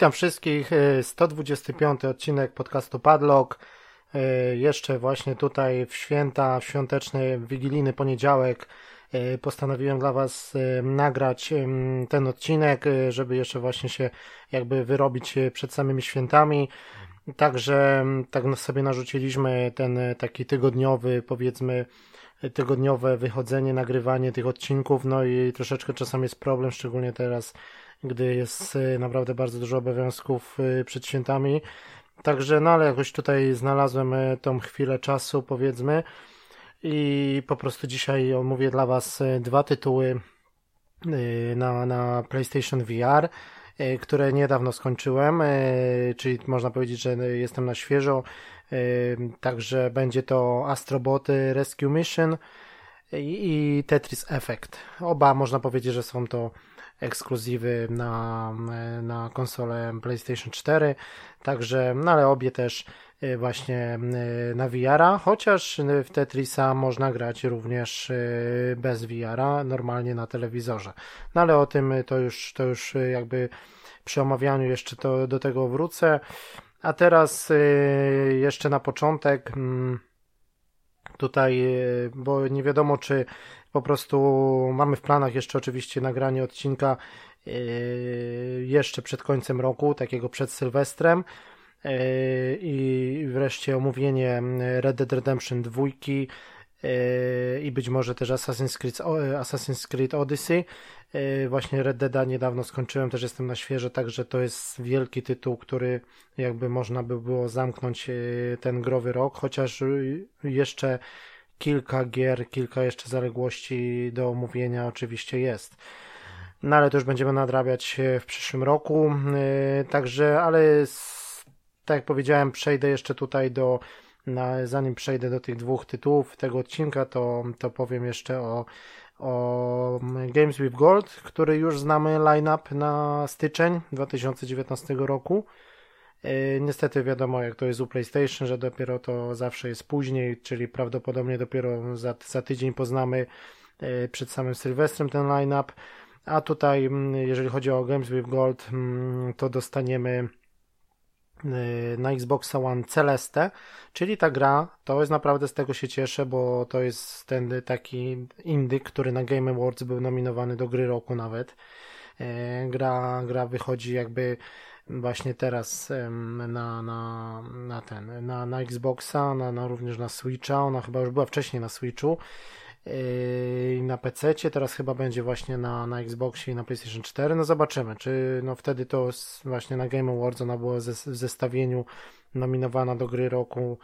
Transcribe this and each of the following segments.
Witam wszystkich. 125 odcinek podcastu Padlock. Jeszcze właśnie tutaj w święta, w świąteczny, wigilijny poniedziałek postanowiłem dla Was nagrać ten odcinek, żeby jeszcze właśnie się jakby wyrobić przed samymi świętami. Także tak sobie narzuciliśmy ten taki tygodniowy, powiedzmy, tygodniowe wychodzenie, nagrywanie tych odcinków, no i troszeczkę czasami jest problem, szczególnie teraz, gdy jest y, naprawdę bardzo dużo obowiązków y, przed świętami. Także, no ale jakoś tutaj znalazłem y, tą chwilę czasu, powiedzmy, i po prostu dzisiaj omówię dla Was dwa tytuły na, na PlayStation VR, które niedawno skończyłem, czyli można powiedzieć, że jestem na świeżo. Także będzie to Astroboty Rescue Mission i Tetris Effect. Oba można powiedzieć, że są to ekskluzywy na, na konsolę PlayStation 4, także, no ale obie też y, właśnie y, na VR-a, chociaż w Tetrisa można grać również y, bez VR-a, normalnie na telewizorze. No ale o tym to już, to już jakby przy omawianiu jeszcze to, do tego wrócę. A teraz jeszcze na początek mm, tutaj, bo nie wiadomo czy po prostu mamy w planach jeszcze oczywiście nagranie odcinka yy, jeszcze przed końcem roku, takiego przed Sylwestrem yy, i wreszcie omówienie Red Dead Redemption 2 yy, i być może też Assassin's Creed, Assassin's Creed Odyssey. Właśnie Red Deada niedawno skończyłem, też jestem na świeże, także to jest wielki tytuł, który jakby można by było zamknąć ten growy rok, chociaż jeszcze kilka gier, kilka jeszcze zaległości do omówienia oczywiście jest. No ale to już będziemy nadrabiać w przyszłym roku. Y, także, ale tak jak powiedziałem, przejdę jeszcze tutaj do, na, zanim przejdę do tych dwóch tytułów tego odcinka, to, to powiem jeszcze o, o Games with Gold, który już znamy line-up na styczeń 2019 roku. E, niestety wiadomo, jak to jest u PlayStation, że dopiero to zawsze jest później, czyli prawdopodobnie dopiero za, za tydzień poznamy e, przed samym Sylwestrem ten line-up. A tutaj, mm, jeżeli chodzi o Games with Gold, mm, to dostaniemy e, na Xbox One Celeste, czyli ta gra, to jest naprawdę z tego się cieszę, bo to jest ten taki indyk, który na Game Awards był nominowany do gry roku nawet. Gra, gra wychodzi jakby właśnie teraz na, na, na ten, na, na Xboxa, na, na również na Switcha, ona chyba już była wcześniej na Switchu yy, na PC, teraz chyba będzie właśnie na, na Xboxie i na PlayStation 4, no zobaczymy, czy no wtedy to właśnie na Game Awards ona była w zestawieniu nominowana do gry roku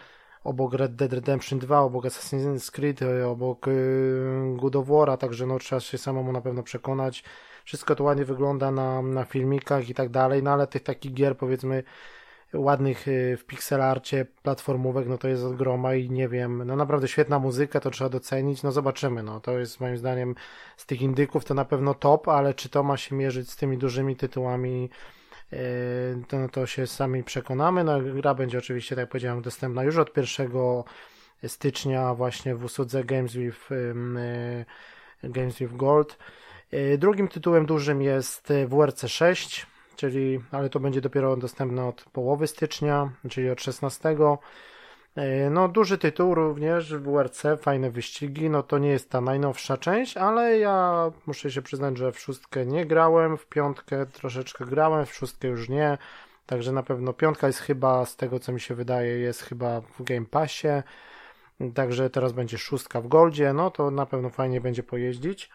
obok Red Dead Redemption 2, obok Assassin's Creed, obok yy, God of War, także no trzeba się samemu na pewno przekonać, wszystko to ładnie wygląda na, na filmikach i tak dalej, no ale tych takich gier powiedzmy ładnych y, w pixelarcie, platformówek, no to jest groma i nie wiem, no naprawdę świetna muzyka, to trzeba docenić, no zobaczymy, no to jest moim zdaniem z tych indyków to na pewno top, ale czy to ma się mierzyć z tymi dużymi tytułami, to, no to się sami przekonamy, no gra będzie oczywiście, tak jak powiedziałem, dostępna już od 1 stycznia właśnie w usłudze Games with, y, Games with Gold, E, drugim tytułem dużym jest e, WRC 6, czyli, ale to będzie dopiero dostępne od połowy stycznia, czyli od 16. E, no, duży tytuł również w WRC, fajne wyścigi. No, to nie jest ta najnowsza część, ale ja muszę się przyznać, że w szóstkę nie grałem, w piątkę troszeczkę grałem, w szóstkę już nie. Także na pewno piątka jest chyba, z tego co mi się wydaje, jest chyba w Game Passie. Także teraz będzie szóstka w Goldzie, no to na pewno fajnie będzie pojeździć.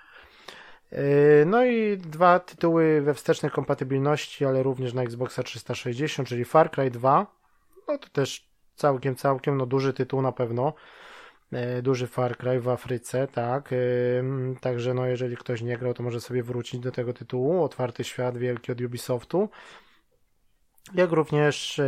Yy, no i dwa tytuły we wstecznej kompatybilności, ale również na Xboxa 360, czyli Far Cry 2. No to też całkiem, całkiem, no duży tytuł na pewno. Yy, duży Far Cry w Afryce, tak. Yy, także no jeżeli ktoś nie grał, to może sobie wrócić do tego tytułu. Otwarty świat wielki od Ubisoftu. Jak również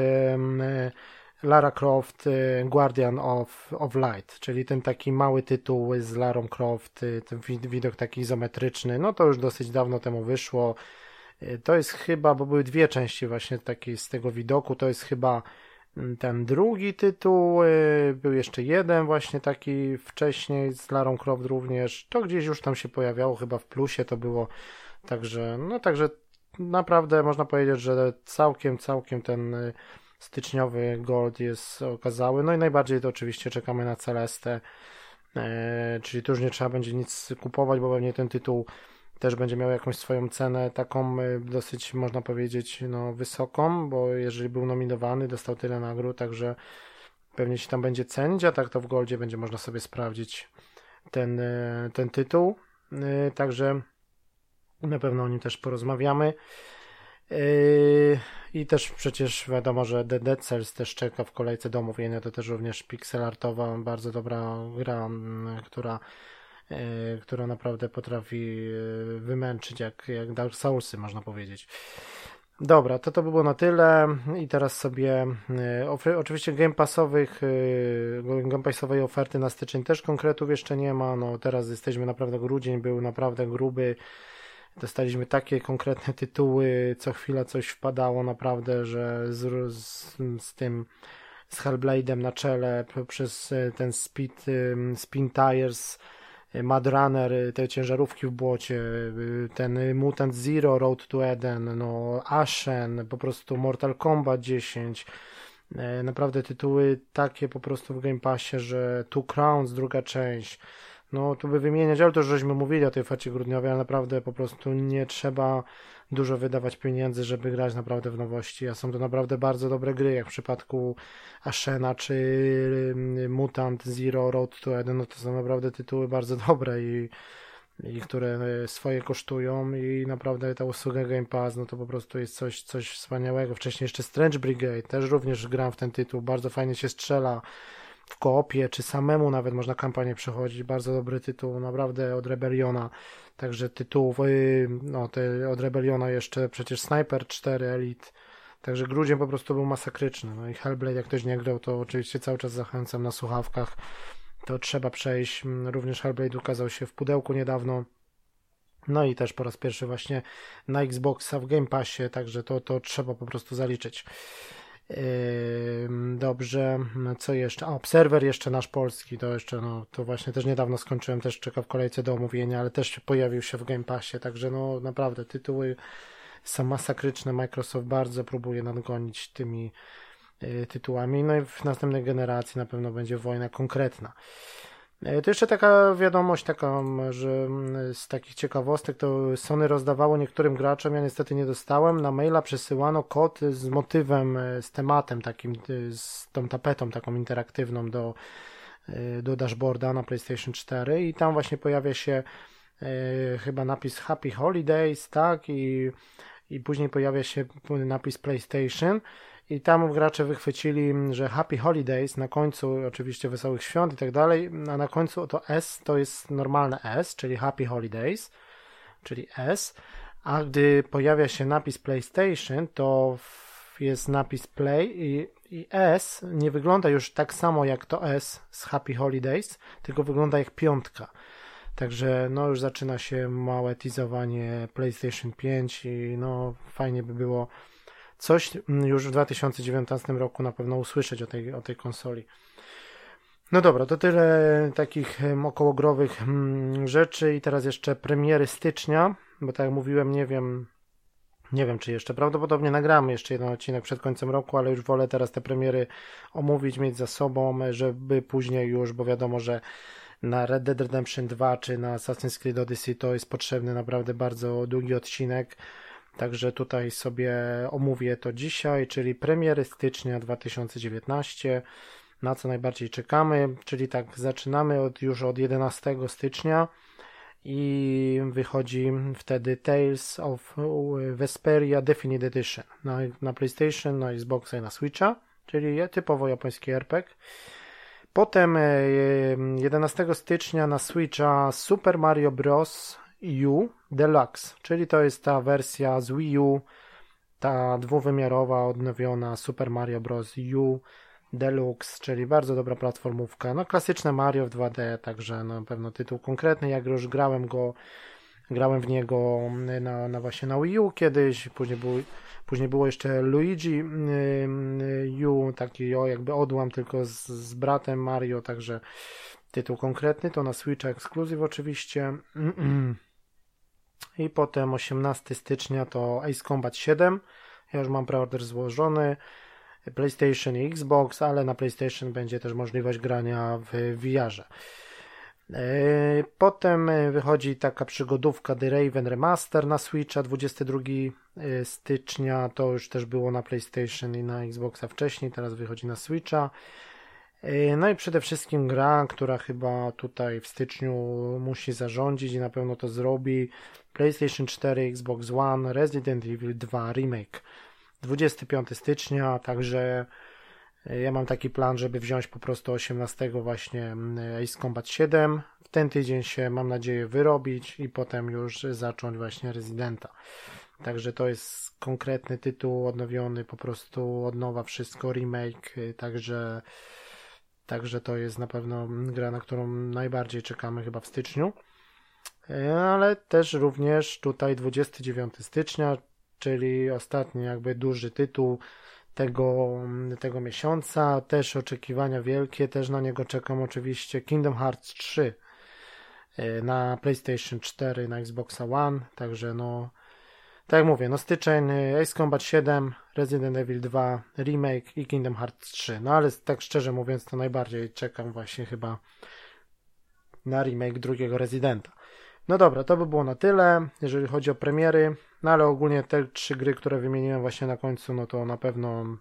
Lara Croft Guardian of, of Light, czyli ten taki mały tytuł z Larą Croft, ten widok taki izometryczny, no to już dosyć dawno temu wyszło. To jest chyba, bo były dwie części właśnie takiej z tego widoku, to jest chyba ten drugi tytuł, był jeszcze jeden właśnie taki wcześniej z Larą Croft również, to gdzieś już tam się pojawiało, chyba w plusie to było, także, no także naprawdę można powiedzieć, że całkiem, całkiem ten styczniowy Gold jest okazały. No i najbardziej to oczywiście czekamy na Celestę, e, czyli tu już nie trzeba będzie nic kupować, bo pewnie ten tytuł też będzie miał jakąś swoją cenę, taką e, dosyć można powiedzieć no, wysoką, bo jeżeli był nominowany, dostał tyle nagród, także pewnie się tam będzie cenić, a tak to w Goldzie będzie można sobie sprawdzić ten, e, ten tytuł. Także na pewno o nim też porozmawiamy. I też przecież wiadomo, że The Dead Cells też czeka w kolejce do omówienia. To też również pixelartowa, bardzo dobra gra, która, która naprawdę potrafi yy, wymęczyć jak, jak Dark Soulsy, można powiedzieć. Dobra, to to by było na tyle. I teraz sobie oczywiście game passowych game passowej oferty na styczeń też konkretów jeszcze nie ma, no teraz jesteśmy naprawdę grudzień, był naprawdę gruby. Dostaliśmy takie konkretne tytuły, co chwila coś wpadało naprawdę, że z, z, z tym z Hellblade'em na czele przez e, ten speed, Spin Tires, e, Mad Runner, e, te ciężarówki w błocie, ten Mutant Zero, Road to Eden, no Ashen, po prostu Mortal Kombat 10, naprawdę tytuły takie po prostu w Game Passie, że Two Crowns, druga część, no, tu by wymieniać, ale to już żeśmy mówili o tej facie grudniowej, ale naprawdę po prostu nie trzeba dużo wydawać pieniędzy, żeby grać naprawdę w nowości, a są to naprawdę bardzo dobre gry, jak w przypadku Ashena czy mm, Mutant Zero Road to Eden, no to są naprawdę tytuły bardzo dobre i, i które e, swoje kosztują i naprawdę ta usługa Game Pass, no to po prostu jest coś, coś wspaniałego. Wcześniej jeszcze Strange Brigade, też również gram w ten tytuł, bardzo fajnie się strzela, w koopie, czy samemu nawet można kampanię przechodzić. Bardzo dobry tytuł, naprawdę od Rebelliona. Także tytułów, y, no te od Rebelliona jeszcze przecież Sniper 4 Elite. Także grudzień po prostu był masakryczny. No i Hellblade, jak ktoś nie grał, to oczywiście cały czas zachęcam na słuchawkach. To trzeba przejść. Również Hellblade ukazał się w pudełku niedawno. No i też po raz pierwszy właśnie na Xboxa w Game Passie, także to, to trzeba po prostu zaliczyć. Dobrze, co jeszcze? A, Obserwer jeszcze nasz polski, to jeszcze, no, to właśnie też niedawno skończyłem, też czeka w kolejce do omówienia, ale też pojawił się w Game Passie, także no naprawdę tytuły są masakryczne, Microsoft bardzo próbuje nadgonić tymi y, tytułami, no i w następnej generacji na pewno będzie wojna konkretna. E, to jeszcze taka wiadomość, taka, że z takich ciekawostek to Sony rozdawało niektórym graczom, ja niestety nie dostałem, na maila przesyłano kod z motywem, e, z tematem takim, e, z tą tapetą taką interaktywną do, do dashboarda na PlayStation 4 i tam właśnie pojawia się chyba napis Happy Holidays, tak, i, i później pojawia się napis PlayStation i tam gracze wychwycili, że Happy Holidays na końcu, oczywiście wesołych świąt i tak dalej, a na końcu to S to jest normalne S, czyli Happy Holidays, czyli S, a gdy pojawia się napis PlayStation, to jest napis Play i, i S nie wygląda już tak samo jak to S z Happy Holidays, tylko wygląda jak piątka. Także no już zaczyna się małe teasowanie PlayStation 5 i no fajnie by było coś już w 2019 roku na pewno usłyszeć o tej, o tej konsoli. No dobra, to tyle takich okołogrowych mm, rzeczy i teraz jeszcze premiery stycznia, bo tak jak mówiłem, nie wiem, nie wiem czy jeszcze, prawdopodobnie nagramy jeszcze jeden odcinek przed końcem roku, ale już wolę teraz te premiery omówić, mieć za sobą, żeby później już, bo wiadomo, że na Red Dead Redemption 2 czy na Assassin's Creed Odyssey to jest potrzebny naprawdę bardzo długi odcinek, Także tutaj sobie omówię to dzisiaj, czyli premiery stycznia 2019, na co najbardziej czekamy, czyli tak zaczynamy od, już od 11 stycznia i wychodzi wtedy Tales of Vesperia Definite Edition na, na PlayStation, na Xboxa i na Switcha, czyli typowo japoński RPG. Potem 11 e, stycznia na Switcha Super Mario Bros. U Deluxe, czyli to jest ta wersja z Wii U, ta dwuwymiarowa, odnowiona Super Mario Bros. U Deluxe, czyli bardzo dobra platformówka. No klasyczne Mario w 2D, także no, na pewno tytuł konkretny, jak już grałem go grałem w niego na, na właśnie na Wii U kiedyś, później, był, później było jeszcze Luigi yy, U, taki o jakby odłam tylko z, z bratem Mario, także tytuł konkretny, to na Switcha Exclusive oczywiście. i potem 18 stycznia to Ace Combat 7. Ja już mam preorder złożony. PlayStation i Xbox, ale na PlayStation będzie też możliwość grania w VR-ze. E, potem e, wychodzi taka przygodówka The Raven Remaster na Switcha 22 e, stycznia. To już też było na PlayStation i na Xboxa wcześniej, teraz wychodzi na Switcha. No i przede wszystkim gra, która chyba tutaj w styczniu musi zarządzić i na pewno to zrobi. PlayStation 4, Xbox One, Resident Evil 2 Remake. 25 stycznia, także ja mam taki plan, żeby wziąć po prostu 18 właśnie mm, Ace Combat 7. W ten tydzień się mam nadzieję wyrobić i potem już zacząć właśnie Residenta. Także to jest konkretny tytuł odnowiony, po prostu od nowa wszystko, remake, także, także to jest na pewno gra, na którą najbardziej czekamy chyba w styczniu. Ale też również tutaj 29 stycznia, czyli ostatni jakby duży tytuł tego, tego miesiąca. Też oczekiwania wielkie, też na niego czekam oczywiście. Kingdom Hearts 3 e, na PlayStation 4, na Xbox One, także no tak jak mówię, no styczeń, e, Ace Combat 7, Resident Evil 2 Remake i Kingdom Hearts 3. No ale tak szczerze mówiąc, to najbardziej czekam właśnie chyba na remake drugiego Residenta. No dobra, to by było na tyle, jeżeli chodzi o premiery. No ale ogólnie te trzy gry, które wymieniłem właśnie na końcu, no to na pewno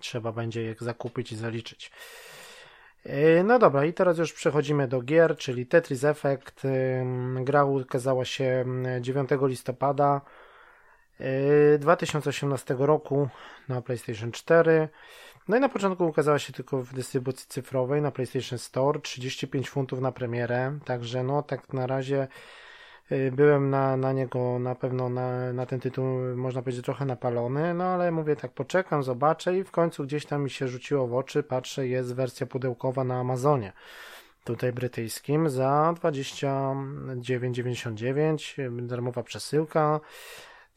trzeba będzie je zakupić i zaliczyć. E, no dobra, i teraz już przechodzimy do gier, czyli Tetris Effect. Gra ukazała się 9 listopada 2018 e, roku na PlayStation 4. No i na początku ukazała się tylko w dystrybucji cyfrowej na PlayStation Store, 35 funtów na premierę, także no tak na razie y, byłem na, na niego na pewno na, na ten tytuł można powiedzieć trochę napalony, no ale mówię tak poczekam, zobaczę i w końcu gdzieś tam mi się rzuciło w oczy, patrzę jest wersja pudełkowa na Amazonie tutaj brytyjskim za 29,99 darmowa przesyłka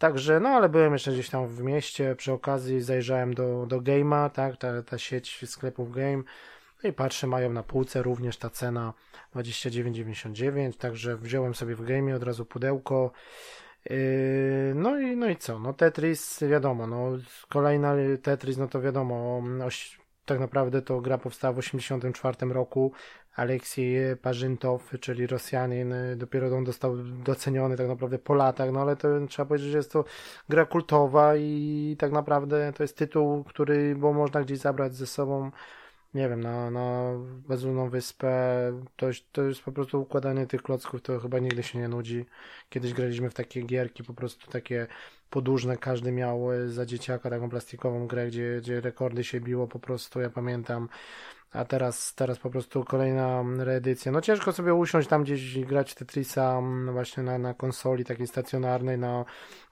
Także, no ale byłem jeszcze gdzieś tam w mieście, przy okazji zajrzałem do, do Game'a, tak, ta, ta sieć sklepów Game. No i patrzę, mają na półce również ta cena 29,99, także wziąłem sobie w Game'ie od razu pudełko, yy, no i, no i co, no Tetris, wiadomo, no kolejna Tetris, no to wiadomo, tak naprawdę to gra powstała w 1984 roku, Aleksiej Parzyntow, czyli Rosjanin, dopiero on został doceniony tak naprawdę po latach, no ale to trzeba powiedzieć, że jest to gra kultowa i tak naprawdę to jest tytuł, który bo można gdzieś zabrać ze sobą nie wiem, na, na bezludną wyspę, to, to jest po prostu układanie tych klocków, to chyba nigdy się nie nudzi. Kiedyś graliśmy w takie gierki, po prostu takie podłużne, każdy miał za dzieciaka taką plastikową grę, gdzie, gdzie rekordy się biło po prostu, ja pamiętam a teraz, teraz po prostu kolejna reedycja. No ciężko sobie usiąść tam gdzieś i grać Tetrisa mm, właśnie na, na konsoli takiej stacjonarnej na,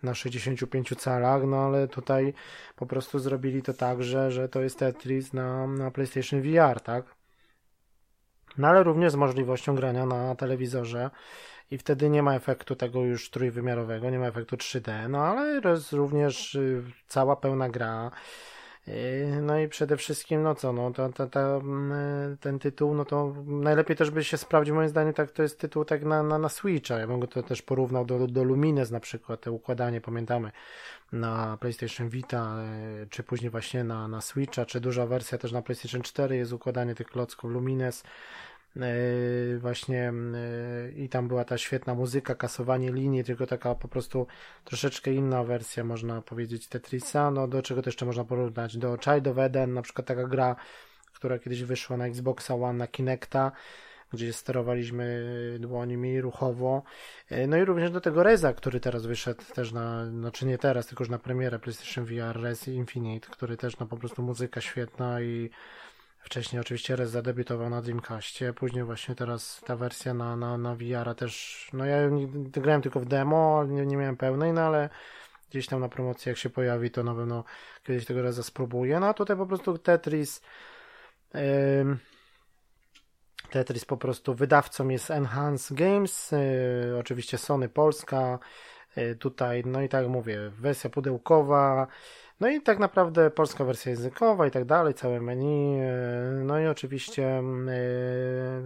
na 65 calach, no ale tutaj po prostu zrobili to tak, że, że to jest Tetris na, na PlayStation VR, tak? No ale również z możliwością grania na telewizorze i wtedy nie ma efektu tego już trójwymiarowego, nie ma efektu 3D, no ale jest również y, cała pełna gra no i przede wszystkim, no co, no to, to, to, mm, ten tytuł, no to najlepiej też by się sprawdził, moim zdaniem, tak to jest tytuł tak na, na, na Switcha. Ja bym go to też porównał do, do Lumines na przykład, te układanie, pamiętamy, na PlayStation Vita, yy, czy później właśnie na, na Switcha, czy duża wersja też na PlayStation 4 jest układanie tych klocków Lumines. E, właśnie e, i tam była ta świetna muzyka, kasowanie linii, tylko taka po prostu troszeczkę inna wersja, można powiedzieć, Tetrisa, no do czego to jeszcze można porównać, do Child of Eden, na przykład taka gra, która kiedyś wyszła na Xboxa One, na Kinecta, gdzie sterowaliśmy dłońmi ruchowo. E, no i również do tego Reza, który teraz wyszedł też na, znaczy nie teraz, tylko już na premierę PlayStation VR, Rez Infinite, który też no po prostu muzyka świetna i Wcześniej oczywiście Rez zadebiutował na Dreamcastie, później właśnie teraz ta wersja na, na, na VR też, no ja grałem tylko w demo, nie, nie miałem pełnej, no ale gdzieś tam na promocji jak się pojawi, to na pewno kiedyś tego razu spróbuję. No a tutaj po prostu Tetris yy, Tetris po prostu wydawcą jest Enhance Games, yy, oczywiście Sony Polska, yy, tutaj, no i tak mówię, wersja pudełkowa, no i tak naprawdę polska wersja językowa i tak dalej, całe menu. E, no i oczywiście, e,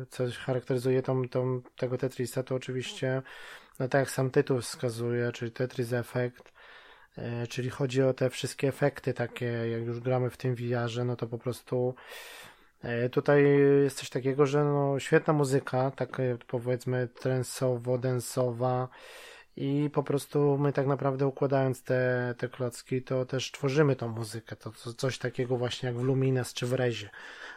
co charakteryzuje tą, tą, tego Tetrisa, to oczywiście no tak jak sam tytuł wskazuje, czyli Tetris Effect, e, czyli chodzi o te wszystkie efekty takie, jak już gramy w tym VR-ze, no to po prostu tutaj jest coś takiego, że no świetna muzyka, tak powiedzmy trensowo, densowa, i po prostu my tak naprawdę układając te, te klocki, to też tworzymy tą muzykę. To, to coś takiego właśnie jak w Lumines czy w Rezie,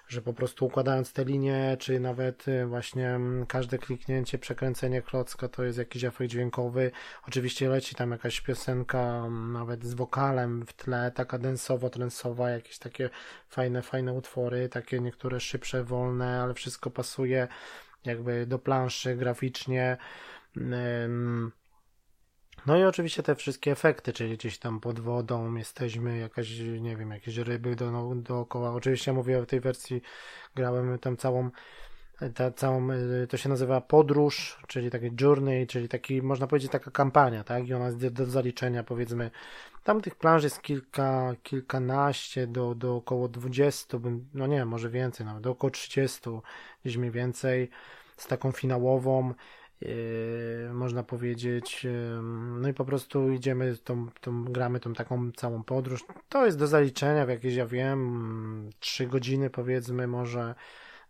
że po prostu układając te linie, czy nawet y, właśnie mm, każde kliknięcie, przekręcenie klocka to jest jakiś efekt dźwiękowy. Oczywiście leci tam jakaś piosenka, mm, nawet z wokalem w tle, taka densowo-trensowa, jakieś takie fajne, fajne utwory, takie niektóre szybsze, wolne, ale wszystko pasuje jakby do planszy graficznie. Hmm no i oczywiście te wszystkie efekty, czyli gdzieś tam pod wodą jesteśmy, jakaś, nie wiem, jakieś ryby do, no, dookoła. Oczywiście mówię o tej wersji, grałem tam całą, ta, całą, y, to się nazywa podróż, czyli taki journey, czyli taki, można powiedzieć, taka kampania, tak? I ona jest do zaliczenia, powiedzmy, tam tych planż jest kilka, kilkanaście do, do około dwudziestu, no nie, może więcej, nawet do około trzydziestu, gdzieś mniej więcej, z taką finałową. Yy, można powiedzieć. No i po prostu idziemy, tą, tą, gramy tą taką całą podróż. To jest do zaliczenia w jakieś, ja wiem, trzy godziny powiedzmy może.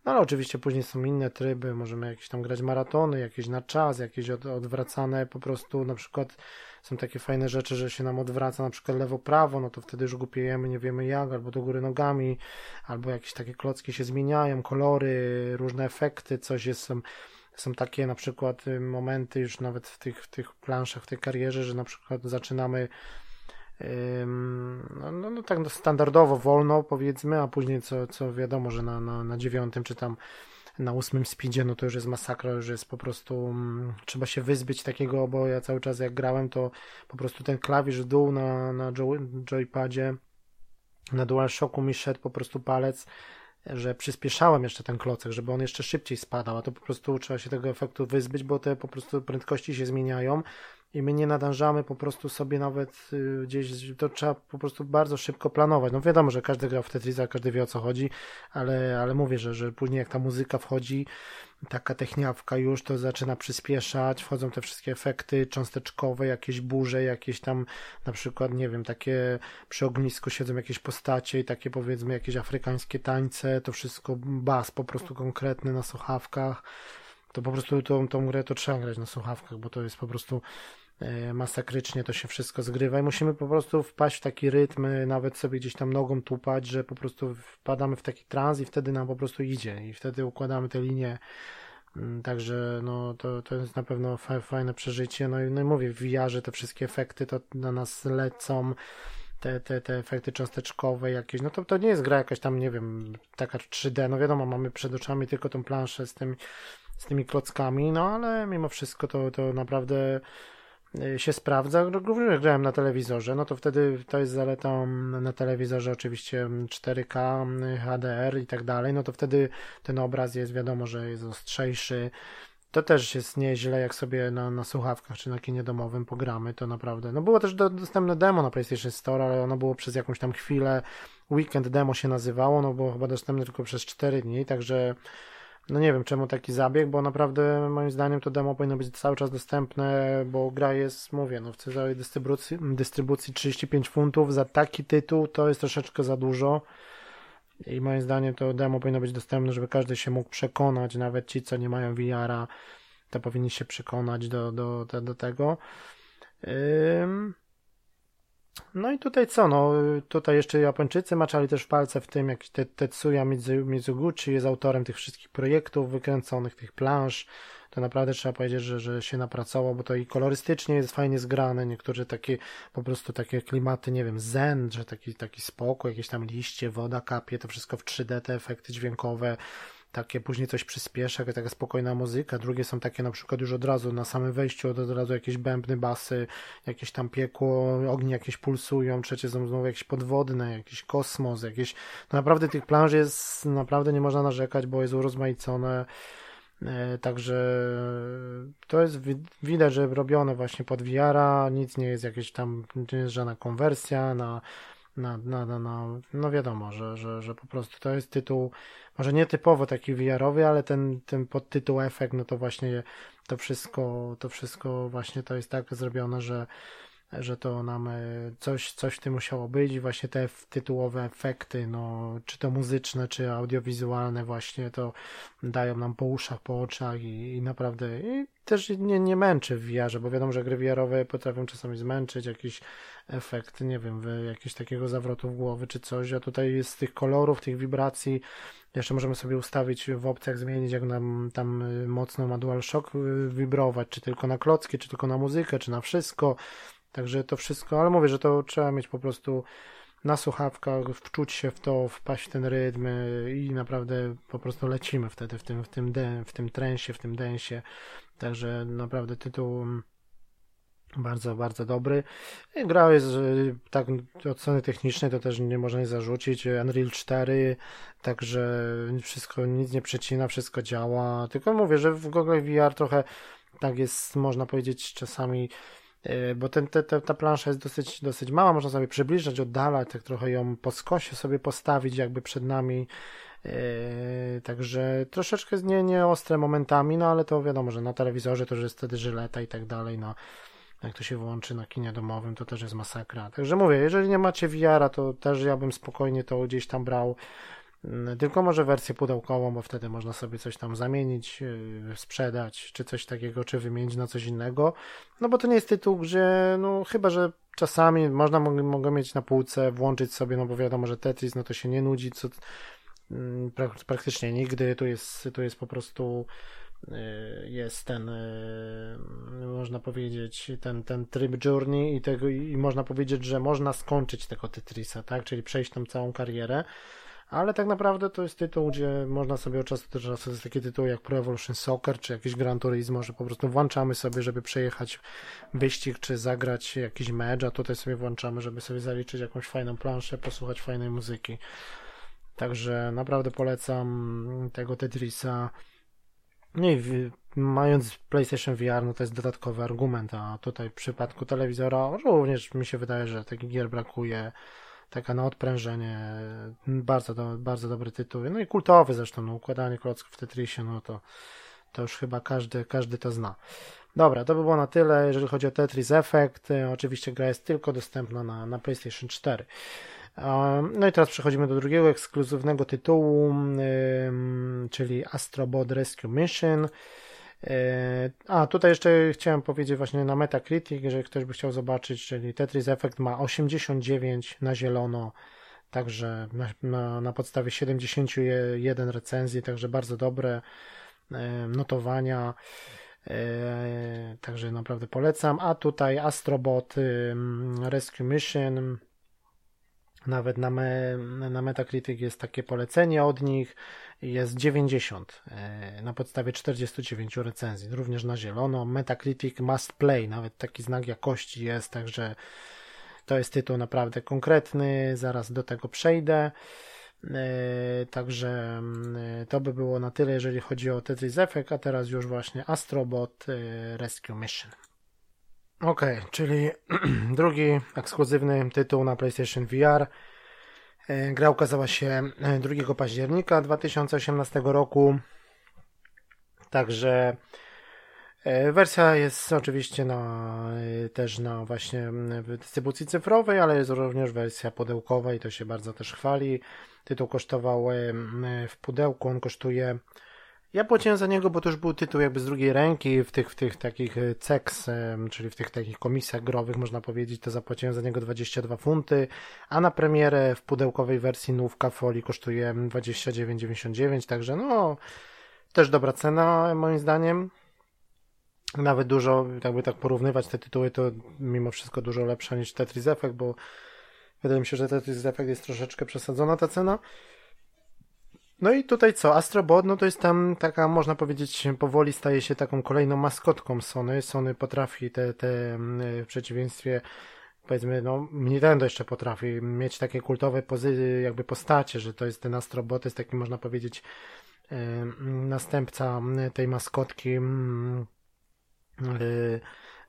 No ale oczywiście później są inne tryby, możemy jakieś tam grać maratony, jakieś na czas, jakieś od, odwracane po prostu, na przykład są takie fajne rzeczy, że się nam odwraca na przykład lewo-prawo, no to wtedy już głupiejemy, nie wiemy jak, albo do góry nogami, albo jakieś takie klocki się zmieniają, kolory, różne efekty, coś jest, są takie na przykład y, momenty już nawet w tych, w tych planszach, w tej karierze, że na przykład zaczynamy no, no, no tak standardowo, wolno powiedzmy, a później co, co wiadomo, że na, na, na dziewiątym czy tam na ósmym speedzie, no to już jest masakra, już jest po prostu um, trzeba się wyzbyć takiego, bo ja cały czas jak grałem, to po prostu ten klawisz w dół na, na joypadzie na DualShocku mi szedł po prostu palec że przyspieszałem jeszcze ten klocek, żeby on jeszcze szybciej spadał, a to po prostu trzeba się tego efektu wyzbyć, bo te po prostu prędkości się zmieniają i my nie nadążamy po prostu sobie nawet y, gdzieś, to trzeba po prostu bardzo szybko planować. No wiadomo, że każdy gra w Tetrisa, każdy wie o co chodzi, ale, ale mówię, że, że później jak ta muzyka wchodzi, taka techniawka już, to zaczyna przyspieszać, wchodzą te wszystkie efekty cząsteczkowe, jakieś burze, jakieś tam na przykład, nie wiem, takie przy ognisku siedzą jakieś postacie i takie powiedzmy jakieś afrykańskie tańce, to wszystko bas po prostu konkretny na słuchawkach to po prostu tą, tą grę to trzeba grać na słuchawkach, bo to jest po prostu e, masakrycznie to się wszystko zgrywa i musimy po prostu wpaść w taki rytm, e, nawet sobie gdzieś tam nogą tupać, że po prostu wpadamy w taki trans i wtedy nam po prostu idzie i wtedy układamy te linie mm, Także no, to, to jest na pewno fajne przeżycie. No i, no i mówię, w VR te wszystkie efekty to na nas lecą, te, te, te efekty cząsteczkowe jakieś. No to, to nie jest gra jakaś tam, nie wiem, taka 3D. No wiadomo, mamy przed oczami tylko tą planszę z tym z tymi klockami, no ale mimo wszystko to, to naprawdę y, się sprawdza. Również grałem na telewizorze, no to wtedy to jest zaleta na telewizorze oczywiście 4K, HDR i tak dalej, no to wtedy ten obraz jest wiadomo, że jest ostrzejszy. To też jest nieźle, jak sobie na, na słuchawkach czy na kinie domowym pogramy, to naprawdę. No było też do, dostępne demo na PlayStation Store, ale ono było przez jakąś tam chwilę. Weekend demo się nazywało, no było chyba dostępne tylko przez 4 dni, także no nie wiem czemu taki zabieg, bo naprawdę moim zdaniem to demo powinno być cały czas dostępne, bo gra jest, mówię, no w całej dystrybucji, dystrybucji 35 funtów za taki tytuł to jest troszeczkę za dużo. I moim zdaniem to demo powinno być dostępne, żeby każdy się mógł przekonać, nawet ci, co nie mają VR-a, to powinni się przekonać do, do, do, do tego. No i tutaj co, no tutaj jeszcze Japończycy maczali też palce w tym, jak te, Tetsuya Mizuguchi jest autorem tych wszystkich projektów wykręconych, tych plansz, to naprawdę trzeba powiedzieć, że, że się napracował, bo to i kolorystycznie jest fajnie zgrane, niektóre takie po prostu takie klimaty, nie wiem, zen, że taki, taki spokój, jakieś tam liście, woda kapie, to wszystko w 3D, te efekty dźwiękowe, takie później coś przyspiesza, taka spokojna muzyka, drugie są takie na przykład już od razu na samym wejściu, od, razu jakieś bębny, basy, jakieś tam piekło, ognie jakieś pulsują, trzecie są znowu jakieś podwodne, jakiś kosmos, jakieś, no naprawdę tych planży jest, naprawdę nie można narzekać, bo jest urozmaicone, e, Także to jest widać, że robione właśnie pod VR-a, nic nie jest jakieś tam, nie jest żadna konwersja na na, na, na, na, no wiadomo, że, że, że po prostu to jest tytuł, może nie typowo taki VR-owy, ale ten, ten podtytuł efekt, no to właśnie to wszystko, to wszystko właśnie to jest tak zrobione, że że to nam e, coś, coś w tym musiało być i właśnie te tytułowe efekty, no, czy to muzyczne, czy audiowizualne właśnie to dają nam po uszach, po oczach i, i naprawdę i też nie, nie męczy w VR, bo wiadomo, że gry VR-owe potrafią czasami zmęczyć, jakiś efekt, nie wiem, jakiś takiego zawrotu w głowy czy coś, a tutaj z tych kolorów, tych wibracji, jeszcze możemy sobie ustawić w opcjach, zmienić jak nam tam y, mocno ma DualShock y, wibrować, czy tylko na klocki, czy tylko na muzykę, czy na wszystko, Także to wszystko, ale mówię, że to trzeba mieć po prostu na słuchawkach, wczuć się w to, wpaść w ten rytm i naprawdę po prostu lecimy wtedy w tym, w tym, de, w tym trensie, w tym densie. Także naprawdę tytuł bardzo, bardzo dobry. Gra jest tak od strony technicznej to też nie można jej zarzucić. Unreal 4, także wszystko, nic nie przecina, wszystko działa. Tylko mówię, że w Google VR trochę tak jest, można powiedzieć, czasami bo ten, te, ta plansza jest dosyć, dosyć mała, można sobie przybliżać, oddalać, tak trochę ją po skosie sobie postawić jakby przed nami, yy, także troszeczkę jest nie, nie ostre momentami, no ale to wiadomo, że na telewizorze to już jest wtedy żyleta i tak dalej, no. Jak to się włączy na kinie domowym, to też jest masakra. Także mówię, jeżeli nie macie VR-a, to też ja bym spokojnie to gdzieś tam brał tylko może wersję pudełkową, bo wtedy można sobie coś tam zamienić, yy, sprzedać, czy coś takiego, czy wymienić na coś innego. No bo to nie jest tytuł, gdzie, no chyba, że czasami można mogę mieć na półce, włączyć sobie, no bo wiadomo, że Tetris, no to się nie nudzi, co mm, praktycznie nigdy. Tu jest, tu jest po prostu yy, jest ten, yy, można powiedzieć, ten, ten tryb journey i tego, i można powiedzieć, że można skończyć tego Tetrisa, tak, czyli przejść tą całą karierę ale tak naprawdę to jest tytuł, gdzie można sobie od czasu do czasu, jest taki tytuł jak Pro Evolution Soccer, czy jakiś Gran Turismo, że po prostu włączamy sobie, żeby przejechać wyścig, czy zagrać jakiś mecz, a tutaj sobie włączamy, żeby sobie zaliczyć jakąś fajną planszę, posłuchać fajnej muzyki. Także naprawdę polecam tego Tetrisa. No i mając PlayStation VR, no to jest dodatkowy argument, a tutaj w przypadku telewizora również mi się wydaje, że takich gier brakuje taka na odprężenie, bardzo, do, bardzo dobry tytuł, no i kultowy zresztą, no, układanie klocków w Tetrisie, no to, to już chyba każdy, każdy to zna. Dobra, to by było na tyle, jeżeli chodzi o Tetris Effect, oczywiście gra jest tylko dostępna na, na PlayStation 4. No i teraz przechodzimy do drugiego ekskluzywnego tytułu, czyli Astrobot Rescue Mission. E, a, tutaj jeszcze chciałem powiedzieć właśnie na Metacritic, jeżeli ktoś by chciał zobaczyć, czyli Tetris Effect ma 89 na zielono, także na, na, na podstawie 71 recenzji, także bardzo dobre e, notowania. E, także naprawdę polecam. A tutaj Astrobot Rescue Mission. Nawet na, me, na Metacritic jest takie polecenie od nich jest 90 e, na podstawie 49 recenzji, również na zielono. Metacritic Must Play, nawet taki znak jakości jest, także to jest tytuł naprawdę konkretny, zaraz do tego przejdę. E, także mm, to by było na tyle, jeżeli chodzi o Tetris Effect, a teraz już właśnie Astrobot e, Rescue Mission. Ok, czyli drugi ekskluzywny tytuł na PlayStation VR E, gra ukazała się 2 e, października 2018 roku. Także e, wersja jest oczywiście na, też na właśnie dystrybucji cyfrowej, ale jest również wersja pudełkowa i to się bardzo też chwali. Tytuł kosztował w pudełku, on kosztuje ja płaciłem za niego, bo to już był tytuł jakby z drugiej ręki w tych, w tych takich e, CEX, czyli w tych takich komisjach growych, można powiedzieć, to zapłaciłem za niego 22 funty, a na premierę w pudełkowej wersji nówka folii kosztuje 29,99, także no, też dobra cena moim zdaniem. Nawet dużo, jakby tak porównywać te tytuły, to mimo wszystko dużo lepsza niż Tetris Effect, bo wydaje mi się, że Tetris Effect jest troszeczkę przesadzona ta cena. No i tutaj co? Astrobot, no to jest tam taka, można powiedzieć, powoli staje się taką kolejną maskotką Sony. Sony potrafi te, te mm, w przeciwieństwie powiedzmy, no Nintendo jeszcze potrafi mieć takie kultowe pozy, jakby postacie, że to jest ten Astrobot, jest taki, można powiedzieć, następca tej maskotki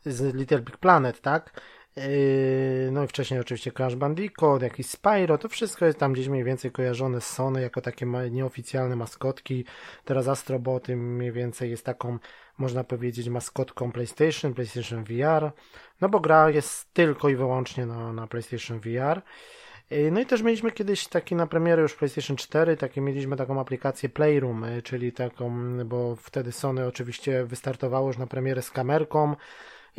z Little Big Planet, tak? Yy, no i wcześniej oczywiście Crash Bandicoot, jakiś Spyro, to wszystko jest tam gdzieś mniej więcej kojarzone z Sony jako takie nieoficjalne maskotki. Teraz Astroboty mniej więcej jest taką, można powiedzieć, maskotką PlayStation, PlayStation VR, no bo gra jest tylko i wyłącznie na, na PlayStation VR. Yy, no i też mieliśmy kiedyś taki na premierę już PlayStation 4, takie mieliśmy taką aplikację Playroom, yy, czyli taką, bo wtedy Sony oczywiście wystartowało już na premierę z kamerką,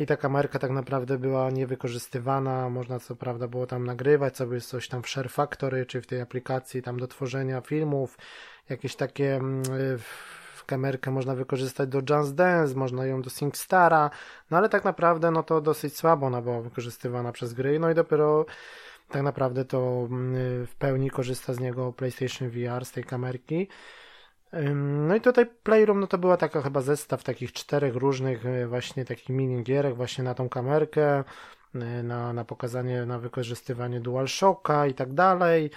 i ta kamerka tak naprawdę była niewykorzystywana, można co prawda było tam nagrywać sobie coś tam w Share Factory, czy w tej aplikacji tam do tworzenia filmów, jakieś takie mm, w kamerkę można wykorzystać do Just Dance, można ją do SingStara, no ale tak naprawdę no to dosyć słabo ona była wykorzystywana przez gry, no i dopiero tak naprawdę to mm, w pełni korzysta z niego PlayStation VR, z tej kamerki. No i tutaj Playroom, no to była taka chyba zestaw takich czterech różnych e, właśnie takich minigierek właśnie na tą kamerkę, e, na, na pokazanie, na wykorzystywanie DualShocka i tak dalej.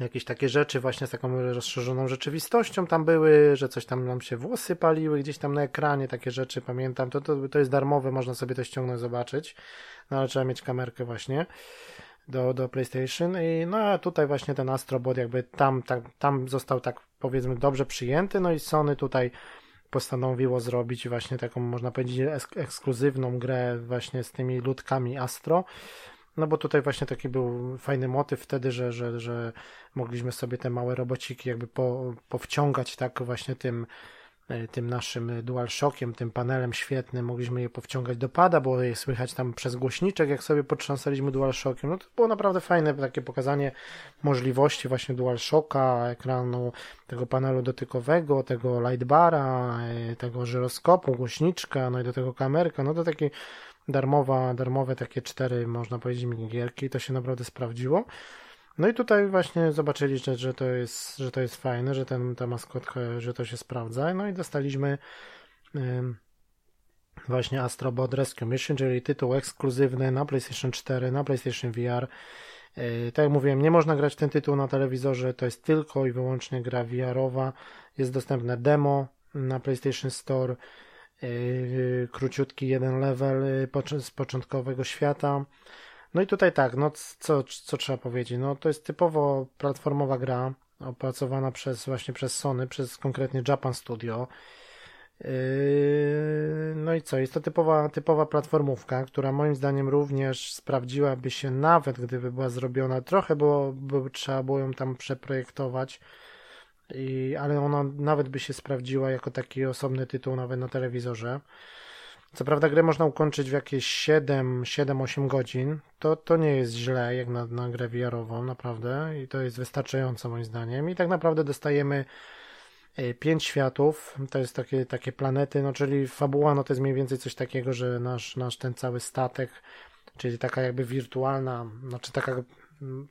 Jakieś takie rzeczy właśnie z taką rozszerzoną rzeczywistością tam były, że coś tam nam się włosy paliły gdzieś tam na ekranie, takie rzeczy pamiętam. To, to, to jest darmowe, można sobie to ściągnąć, zobaczyć. No ale trzeba mieć kamerkę właśnie do, do PlayStation i no a tutaj właśnie ten Astrobot jakby tam, tak, tam został tak powiedzmy dobrze przyjęty, no i Sony tutaj postanowiło zrobić właśnie taką można powiedzieć ekskluzywną grę właśnie z tymi ludkami Astro, no bo tutaj właśnie taki był fajny motyw wtedy, że, że, że mogliśmy sobie te małe robociki jakby po, powciągać tak właśnie tym tym naszym DualShockiem, tym panelem świetnym, mogliśmy je powciągać do pada, było je słychać tam przez głośniczek, jak sobie potrząsaliśmy DualShockiem. No to było naprawdę fajne takie pokazanie możliwości właśnie DualShocka, ekranu tego panelu dotykowego, tego lightbara, e, tego żyroskopu, głośniczka, no i do tego kamerka, no to takie darmowa, darmowe takie cztery, można powiedzieć, minigierki, to się naprawdę sprawdziło. No i tutaj właśnie zobaczyli, że, to, jest, że to jest fajne, że ten, ta maskotka, że to się sprawdza. No i dostaliśmy właśnie Astrobot Rescue Mission, czyli tytuł ekskluzywny na PlayStation 4, na PlayStation VR. E, tak jak mówiłem, nie można grać ten tytuł na telewizorze, to jest tylko i wyłącznie gra VR-owa. Jest dostępne demo na PlayStation Store, e, króciutki jeden level e, z początkowego świata. No i tutaj tak, no co, co trzeba powiedzieć? No to jest typowo platformowa gra, opracowana przez właśnie przez Sony, przez konkretnie Japan Studio. Yy, no i co? Jest to typowa, typowa platformówka, która moim zdaniem również sprawdziłaby się nawet gdyby była zrobiona. Trochę było, by, trzeba było ją tam przeprojektować, i, ale ona nawet by się sprawdziła jako taki osobny tytuł nawet na telewizorze. Co prawda grę można ukończyć w jakieś 7-8 godzin. To, to nie jest źle jak na, na grę VR-ową, naprawdę. I to jest wystarczająco moim zdaniem. I tak naprawdę dostajemy 5 e, światów. To jest takie, takie planety, no czyli fabuła, no to jest mniej więcej coś takiego, że nasz, nasz ten cały statek, czyli taka jakby wirtualna, znaczy taka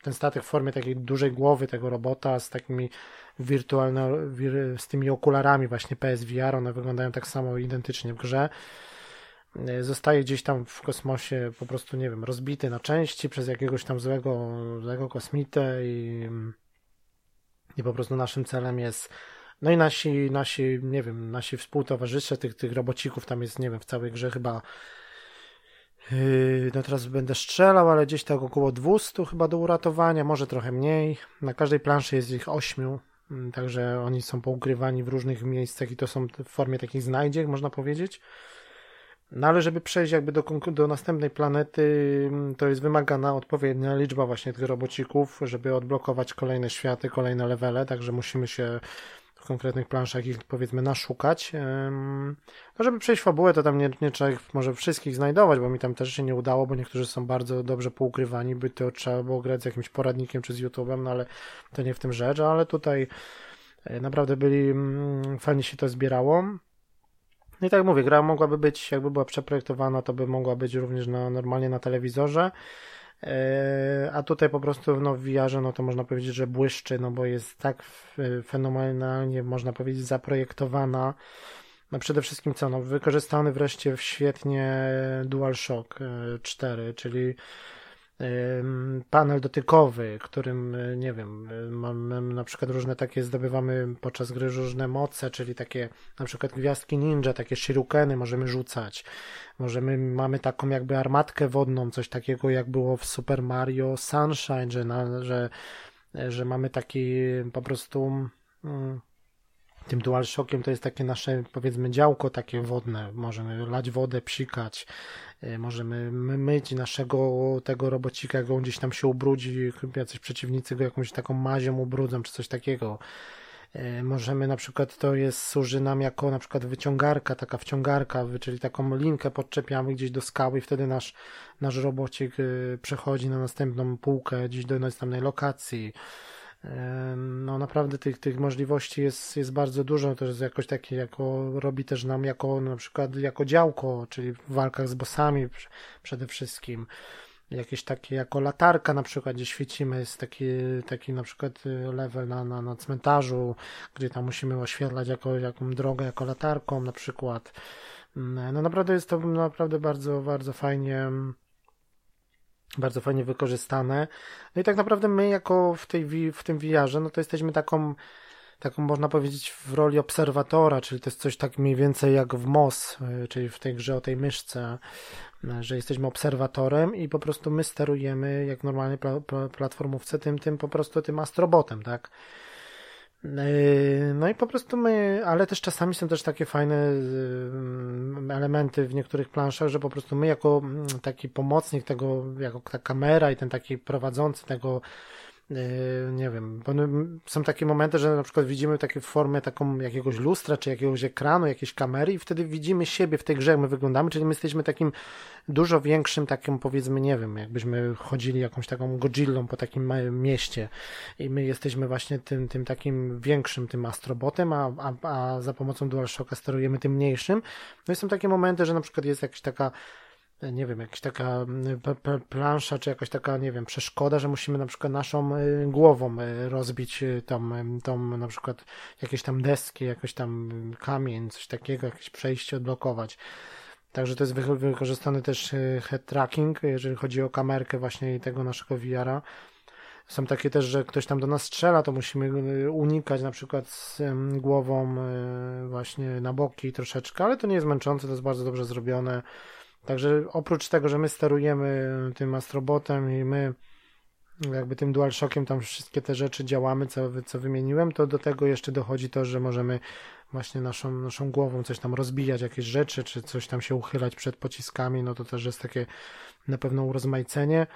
ten statek w formie takiej dużej głowy tego robota z takimi wirtualnymi, z tymi okularami właśnie PSVR, one wyglądają tak samo identycznie w grze zostaje gdzieś tam w kosmosie po prostu, nie wiem, rozbity na części przez jakiegoś tam złego, złego kosmitę i, i po prostu naszym celem jest no i nasi, nasi, nie wiem, nasi współtowarzysze tych, tych robocików, tam jest, nie wiem, w całej grze chyba yy, no teraz będę strzelał, ale gdzieś tak około 200 chyba do uratowania, może trochę mniej. Na każdej planszy jest ich 8, mm, także oni są poukrywani w różnych miejscach i to są w formie takich znajdziek, można powiedzieć. No ale żeby przejść jakby do, do następnej planety, mm, to jest wymagana odpowiednia liczba właśnie tych robocików, żeby odblokować kolejne światy, kolejne levele, także musimy się w konkretnych planszach ich powiedzmy naszukać. No żeby przejść fabułę, to tam nie, nie trzeba ich może wszystkich znajdować, bo mi tam też się nie udało, bo niektórzy są bardzo dobrze poukrywani, by to trzeba było grać z jakimś poradnikiem czy z YouTube'em, no ale to nie w tym rzecz, ale tutaj e, naprawdę byli, mm, fajnie się to zbierało. No i tak mówię, gra mogłaby być, jakby była przeprojektowana, to by mogła być również na, normalnie na telewizorze. E, a tutaj po prostu no, w VR no to można powiedzieć, że błyszczy, no bo jest tak fenomenalnie, można powiedzieć, zaprojektowana. No przede wszystkim co, no wykorzystany wreszcie świetnie DualShock 4, e, czyli panel dotykowy, którym, nie wiem, mamy na przykład różne takie, zdobywamy podczas gry różne moce, czyli takie na przykład gwiazdki ninja, takie shurikeny możemy rzucać. Możemy, mamy taką jakby armatkę wodną, coś takiego jak było w Super Mario Sunshine, że, na, że, że mamy taki po prostu mm, tym DualShockiem to jest takie nasze, powiedzmy, działko takie wodne. Możemy lać wodę, psikać, możemy myć naszego tego robocika, jak on gdzieś tam się ubrudzi, jacyś przeciwnicy go jakąś taką mazią ubrudzą, czy coś takiego. E, możemy na przykład, to jest, służy nam jako na przykład wyciągarka, taka wciągarka, czyli taką linkę podczepiamy gdzieś do skały i wtedy nasz, nasz robocik e, przechodzi na następną półkę, gdzieś do następnej lokacji no naprawdę tych, tych możliwości jest, jest bardzo dużo, to jest jakoś takie, jako, robi też nam jako na przykład jako działko, czyli w walkach z bossami przede wszystkim. Jakieś takie jako latarka na przykład, gdzie świecimy, jest taki, taki na przykład y, level na, na, na cmentarzu, gdzie tam musimy oświetlać jako, jaką drogę jako latarką na przykład. Mm, no naprawdę jest to naprawdę bardzo, bardzo fajnie bardzo fajnie wykorzystane. No i tak naprawdę my jako w, tej, w tym VR-ze, no to jesteśmy taką, taką można powiedzieć w roli obserwatora, czyli to jest coś tak mniej więcej jak w MOS, y, czyli w tej grze o tej myszce, y, że jesteśmy obserwatorem i po prostu my sterujemy jak normalnie platformówce tym, tym po prostu tym astrobotem, tak? Yy, no i po prostu my, ale też czasami są też takie fajne yy, elementy w niektórych planszach, że po prostu my jako mm, taki pomocnik tego, jako ta kamera i ten taki prowadzący tego nie wiem, bo są takie momenty, że na przykład widzimy takie formę taką jakiegoś lustra, czy jakiegoś ekranu, jakiejś kamery i wtedy widzimy siebie w tej grze, jak my wyglądamy, czyli my jesteśmy takim dużo większym, takim powiedzmy, nie wiem, jakbyśmy chodzili jakąś taką Godzillą po takim mieście i my jesteśmy właśnie tym, tym takim większym, tym astrobotem, a, a, a za pomocą DualShocka sterujemy tym mniejszym. No i są takie momenty, że na przykład jest jakaś taka nie wiem, jakaś taka mm, plansza, czy jakaś taka, nie wiem, przeszkoda, że musimy na przykład naszą y, głową y, rozbić y, tą, tą na przykład jakieś tam deski, jakoś tam kamień, coś takiego, jakieś przejście odblokować. Także to jest wykorzystany też head tracking, jeżeli chodzi o kamerkę właśnie tego naszego VR-a. Są takie też, że ktoś tam do nas strzela, to musimy unikać na przykład z głową właśnie na boki troszeczkę, ale to nie jest męczące, to jest bardzo dobrze zrobione. Także oprócz tego, że my sterujemy tym astrobotem i my jakby tym DualShockiem tam wszystkie te rzeczy działamy, co, co wymieniłem, to do tego jeszcze dochodzi to, że możemy właśnie naszą, naszą głową coś tam rozbijać, jakieś rzeczy, czy coś tam się uchylać przed pociskami, no to też jest takie na pewno urozmaicenie.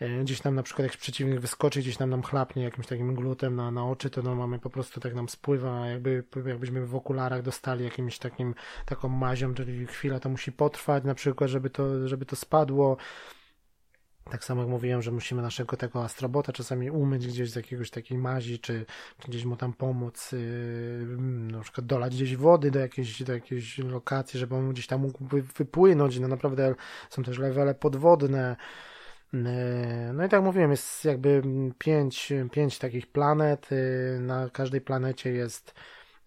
E, gdzieś tam na przykład jak przeciwnik wyskoczy, gdzieś tam nam chlapnie jakimś takim glutem na, na oczy, to no mamy po prostu tak nam spływa, jakby, jakbyśmy w okularach dostali jakimś takim, taką mazią, czyli chwila to musi potrwać na przykład, żeby to, żeby to spadło. Tak samo jak mówiłem, że musimy naszego tego astrobota czasami umyć gdzieś z jakiegoś takiej mazi, czy, gdzieś mu tam pomóc, yy, na przykład dolać gdzieś wody do jakiejś, do jakiejś lokacji, żeby on gdzieś tam mógł wypłynąć. No naprawdę są też levele podwodne, no i tak mówiłem, jest jakby pięć, pięć takich planet. E, na każdej planecie jest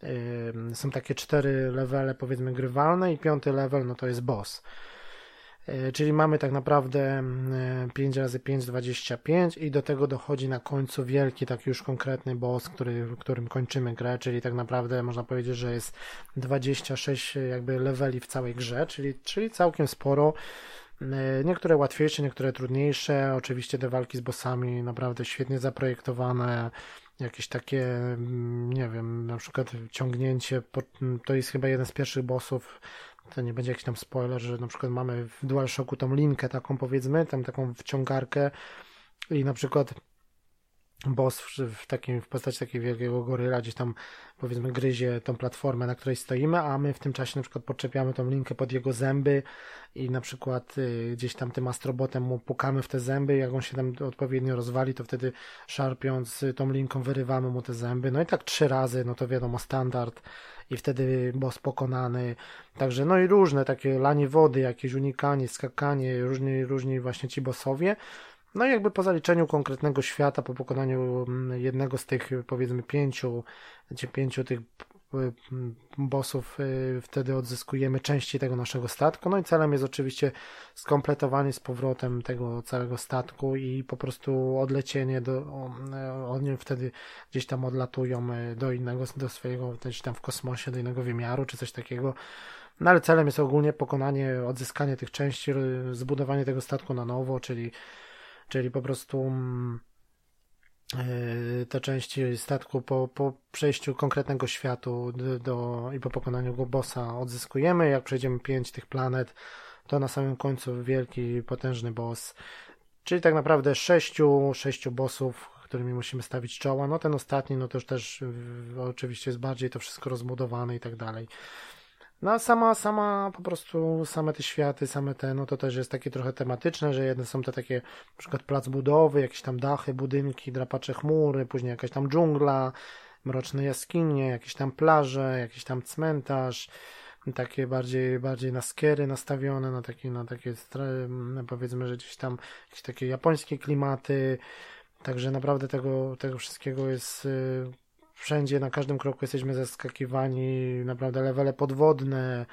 e, są takie cztery levele powiedzmy grywalne i piąty level no to jest boss. Czyli mamy tak naprawdę 5 razy 5 25 i do tego dochodzi na końcu wielki, taki już konkretny boss, który, którym kończymy grę, czyli tak naprawdę można powiedzieć, że jest 26 jakby leveli w całej grze, czyli, czyli całkiem sporo. E, niektóre łatwiejsze, niektóre trudniejsze. Oczywiście te walki z bossami naprawdę świetnie zaprojektowane. Jakieś takie, mm, nie wiem, na przykład ciągnięcie. To jest chyba jeden z pierwszych bossów. To nie będzie jakiś tam spoiler, że na przykład mamy w DualShocku tą linkę taką powiedzmy, tam taką wciągarkę i na przykład boss w, takim, w postaci takiego wielkiego goryla gdzieś tam powiedzmy gryzie tą platformę, na której stoimy, a my w tym czasie na przykład podczepiamy tą linkę pod jego zęby i na przykład y, gdzieś tam tym astrobotem mu pukamy w te zęby, jak on się tam odpowiednio rozwali, to wtedy szarpiąc y, tą linką wyrywamy mu te zęby, no i tak trzy razy, no to wiadomo standard i wtedy boss pokonany, także no i różne takie lanie wody, jakieś unikanie, skakanie, różni, różni właśnie ci bossowie, no i jakby po zaliczeniu konkretnego świata, po pokonaniu mm, jednego z tych powiedzmy pięciu, czy pięciu tych bossów wtedy odzyskujemy części tego naszego statku. No i celem jest oczywiście skompletowanie z powrotem tego całego statku i po prostu odlecienie do, oni wtedy gdzieś tam odlatują do innego, do swojego, gdzieś tam w kosmosie, do innego wymiaru, czy coś takiego. No ale celem jest ogólnie pokonanie, odzyskanie tych części, zbudowanie tego statku na nowo, czyli, czyli po prostu mm, e, te części statku po, po przejściu konkretnego światu do, do, i po pokonaniu go bossa odzyskujemy. Jak przejdziemy pięć tych planet, to na samym końcu wielki, potężny boss. Czyli tak naprawdę sześciu, sześciu bossów, którymi musimy stawić czoła. No ten ostatni, no to już też oczywiście jest bardziej to wszystko rozbudowane i tak dalej. No sama, sama po prostu same te światy, same te, no to też jest takie trochę tematyczne, że jedne są te takie na przykład plac budowy, jakieś tam dachy, budynki, drapacze chmury, później jakaś tam dżungla, mroczne jaskinie, jakieś tam plaże, jakiś tam cmentarz, takie bardziej, bardziej na skiery nastawione, na takie, na takie no powiedzmy, że gdzieś tam jakieś takie japońskie klimaty, także naprawdę tego, tego wszystkiego jest y, wszędzie, na każdym kroku jesteśmy zaskakiwani, naprawdę levele podwodne.